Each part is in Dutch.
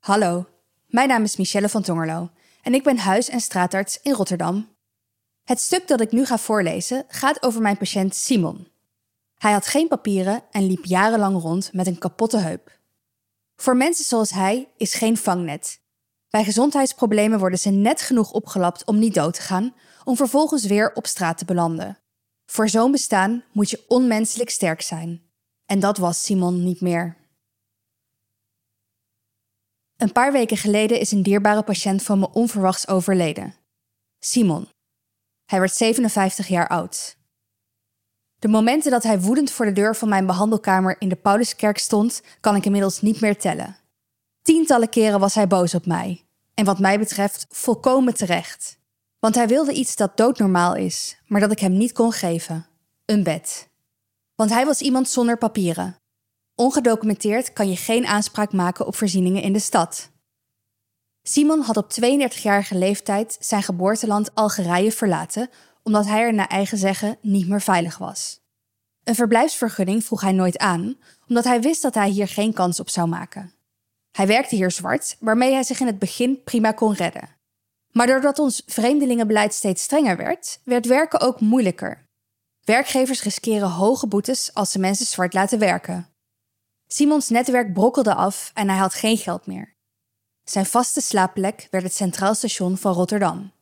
Hallo, mijn naam is Michelle van Tongerlo en ik ben huis- en straatarts in Rotterdam. Het stuk dat ik nu ga voorlezen gaat over mijn patiënt Simon. Hij had geen papieren en liep jarenlang rond met een kapotte heup. Voor mensen zoals hij is geen vangnet. Bij gezondheidsproblemen worden ze net genoeg opgelapt om niet dood te gaan, om vervolgens weer op straat te belanden. Voor zo'n bestaan moet je onmenselijk sterk zijn. En dat was Simon niet meer. Een paar weken geleden is een dierbare patiënt van me onverwachts overleden. Simon. Hij werd 57 jaar oud. De momenten dat hij woedend voor de deur van mijn behandelkamer in de Pauluskerk stond, kan ik inmiddels niet meer tellen. Tientallen keren was hij boos op mij. En wat mij betreft volkomen terecht. Want hij wilde iets dat doodnormaal is, maar dat ik hem niet kon geven: een bed. Want hij was iemand zonder papieren. Ongedocumenteerd kan je geen aanspraak maken op voorzieningen in de stad. Simon had op 32-jarige leeftijd zijn geboorteland Algerije verlaten omdat hij er naar eigen zeggen niet meer veilig was. Een verblijfsvergunning vroeg hij nooit aan, omdat hij wist dat hij hier geen kans op zou maken. Hij werkte hier zwart, waarmee hij zich in het begin prima kon redden. Maar doordat ons vreemdelingenbeleid steeds strenger werd, werd werken ook moeilijker. Werkgevers riskeren hoge boetes als ze mensen zwart laten werken. Simons netwerk brokkelde af en hij had geen geld meer. Zijn vaste slaapplek werd het Centraal Station van Rotterdam.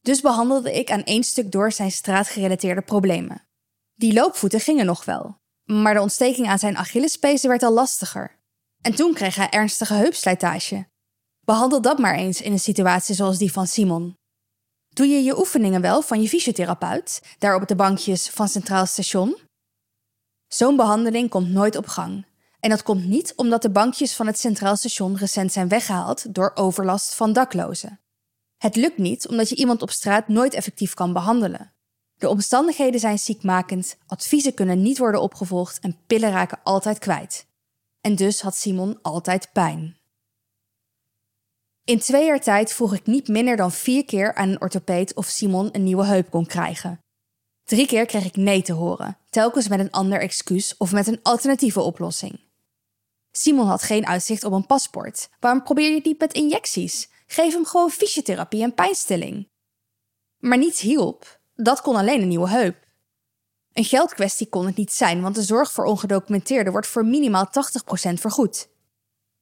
Dus behandelde ik aan één stuk door zijn straatgerelateerde problemen. Die loopvoeten gingen nog wel, maar de ontsteking aan zijn Achillespezen werd al lastiger. En toen kreeg hij ernstige heupslijtage. Behandel dat maar eens in een situatie zoals die van Simon. Doe je je oefeningen wel van je fysiotherapeut, daar op de bankjes van Centraal Station? Zo'n behandeling komt nooit op gang. En dat komt niet omdat de bankjes van het Centraal Station recent zijn weggehaald door overlast van daklozen. Het lukt niet omdat je iemand op straat nooit effectief kan behandelen. De omstandigheden zijn ziekmakend, adviezen kunnen niet worden opgevolgd en pillen raken altijd kwijt. En dus had Simon altijd pijn. In twee jaar tijd vroeg ik niet minder dan vier keer aan een orthopeed of Simon een nieuwe heup kon krijgen. Drie keer kreeg ik nee te horen, telkens met een ander excuus of met een alternatieve oplossing. Simon had geen uitzicht op een paspoort. Waarom probeer je die met injecties? Geef hem gewoon fysiotherapie en pijnstilling. Maar niets hielp. Dat kon alleen een nieuwe heup. Een geldkwestie kon het niet zijn, want de zorg voor ongedocumenteerden wordt voor minimaal 80% vergoed.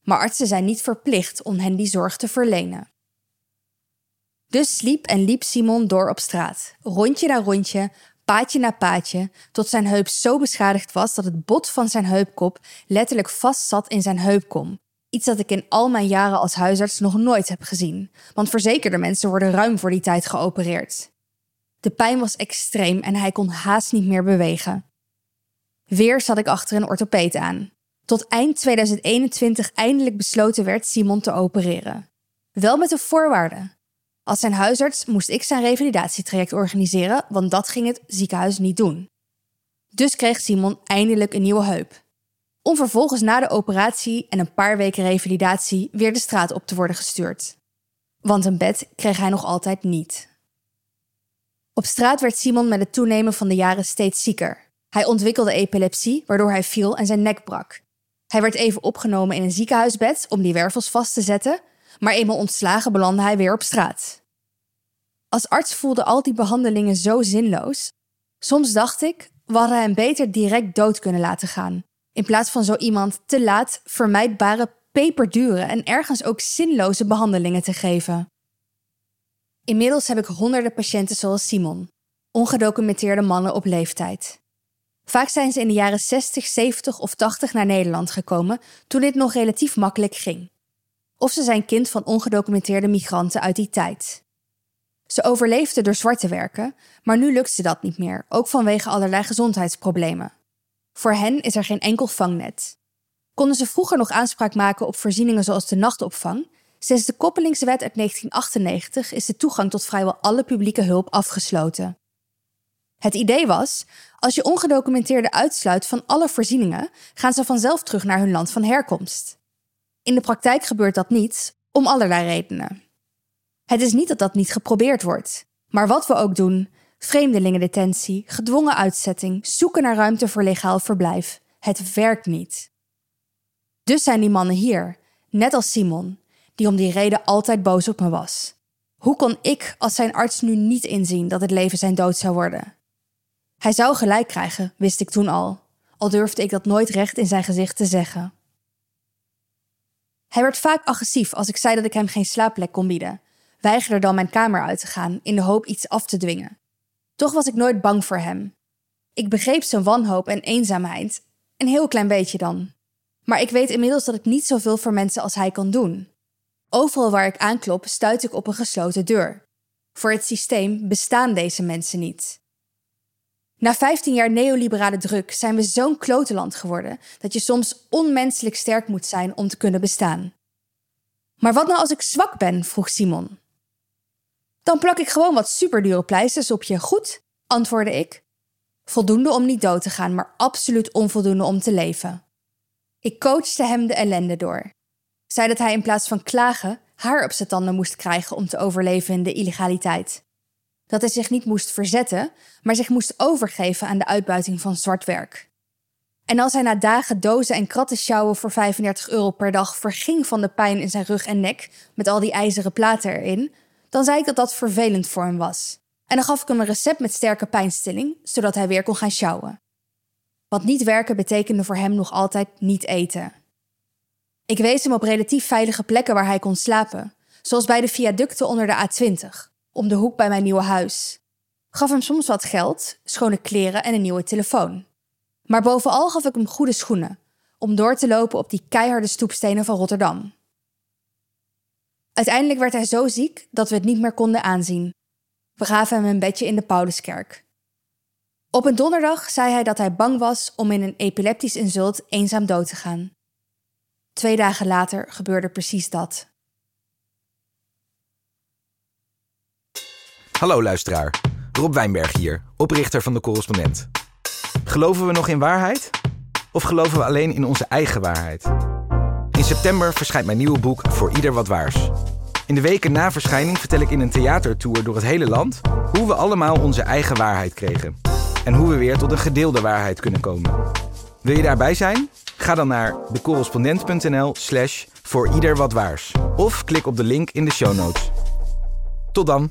Maar artsen zijn niet verplicht om hen die zorg te verlenen. Dus sliep en liep Simon door op straat, rondje na rondje, paadje na paadje, tot zijn heup zo beschadigd was dat het bot van zijn heupkop letterlijk vast zat in zijn heupkom. Iets dat ik in al mijn jaren als huisarts nog nooit heb gezien, want verzekerde mensen worden ruim voor die tijd geopereerd. De pijn was extreem en hij kon haast niet meer bewegen. Weer zat ik achter een orthopeet aan. Tot eind 2021 eindelijk besloten werd Simon te opereren. Wel met een voorwaarde. Als zijn huisarts moest ik zijn revalidatietraject organiseren, want dat ging het ziekenhuis niet doen. Dus kreeg Simon eindelijk een nieuwe heup. Om vervolgens na de operatie en een paar weken revalidatie weer de straat op te worden gestuurd. Want een bed kreeg hij nog altijd niet. Op straat werd Simon met het toenemen van de jaren steeds zieker. Hij ontwikkelde epilepsie, waardoor hij viel en zijn nek brak. Hij werd even opgenomen in een ziekenhuisbed om die wervels vast te zetten, maar eenmaal ontslagen belandde hij weer op straat. Als arts voelde al die behandelingen zo zinloos. Soms dacht ik, we hadden hem beter direct dood kunnen laten gaan, in plaats van zo iemand te laat vermijdbare, peperdure en ergens ook zinloze behandelingen te geven. Inmiddels heb ik honderden patiënten zoals Simon, ongedocumenteerde mannen op leeftijd. Vaak zijn ze in de jaren 60, 70 of 80 naar Nederland gekomen toen dit nog relatief makkelijk ging. Of ze zijn kind van ongedocumenteerde migranten uit die tijd. Ze overleefden door zwart te werken, maar nu lukt ze dat niet meer, ook vanwege allerlei gezondheidsproblemen. Voor hen is er geen enkel vangnet. Konden ze vroeger nog aanspraak maken op voorzieningen zoals de nachtopvang, sinds de koppelingswet uit 1998 is de toegang tot vrijwel alle publieke hulp afgesloten. Het idee was: als je ongedocumenteerde uitsluit van alle voorzieningen, gaan ze vanzelf terug naar hun land van herkomst. In de praktijk gebeurt dat niet, om allerlei redenen. Het is niet dat dat niet geprobeerd wordt, maar wat we ook doen: vreemdelingendetentie, gedwongen uitzetting, zoeken naar ruimte voor legaal verblijf. Het werkt niet. Dus zijn die mannen hier, Net als Simon, die om die reden altijd boos op me was. Hoe kon ik als zijn arts nu niet inzien dat het leven zijn dood zou worden? Hij zou gelijk krijgen, wist ik toen al, al durfde ik dat nooit recht in zijn gezicht te zeggen. Hij werd vaak agressief als ik zei dat ik hem geen slaapplek kon bieden, weigerde dan mijn kamer uit te gaan in de hoop iets af te dwingen. Toch was ik nooit bang voor hem. Ik begreep zijn wanhoop en eenzaamheid, een heel klein beetje dan. Maar ik weet inmiddels dat ik niet zoveel voor mensen als hij kan doen. Overal waar ik aanklop, stuit ik op een gesloten deur. Voor het systeem bestaan deze mensen niet. Na 15 jaar neoliberale druk zijn we zo'n klotenland geworden dat je soms onmenselijk sterk moet zijn om te kunnen bestaan. Maar wat nou als ik zwak ben? vroeg Simon. Dan plak ik gewoon wat superdure pleisters op je. Goed, antwoordde ik. Voldoende om niet dood te gaan, maar absoluut onvoldoende om te leven. Ik coachte hem de ellende door. Zei dat hij in plaats van klagen haar op zijn tanden moest krijgen om te overleven in de illegaliteit. Dat hij zich niet moest verzetten, maar zich moest overgeven aan de uitbuiting van zwart werk. En als hij na dagen dozen en kratten sjouwen voor 35 euro per dag verging van de pijn in zijn rug en nek met al die ijzeren platen erin, dan zei ik dat dat vervelend voor hem was. En dan gaf ik hem een recept met sterke pijnstilling, zodat hij weer kon gaan sjouwen. Want niet werken betekende voor hem nog altijd niet eten. Ik wees hem op relatief veilige plekken waar hij kon slapen, zoals bij de viaducten onder de A20, om de hoek bij mijn nieuwe huis. Gaf hem soms wat geld, schone kleren en een nieuwe telefoon. Maar bovenal gaf ik hem goede schoenen, om door te lopen op die keiharde stoepstenen van Rotterdam. Uiteindelijk werd hij zo ziek dat we het niet meer konden aanzien. We gaven hem een bedje in de Pauluskerk. Op een donderdag zei hij dat hij bang was om in een epileptisch insult eenzaam dood te gaan. Twee dagen later gebeurde precies dat. Hallo luisteraar, Rob Wijnberg hier, oprichter van de correspondent. Geloven we nog in waarheid? Of geloven we alleen in onze eigen waarheid? In september verschijnt mijn nieuwe boek Voor Ieder Wat Waars. In de weken na verschijning vertel ik in een theatertour door het hele land hoe we allemaal onze eigen waarheid kregen. En hoe we weer tot een gedeelde waarheid kunnen komen. Wil je daarbij zijn? Ga dan naar decorrespondent.nl slash voor ieder wat waars. Of klik op de link in de show notes. Tot dan!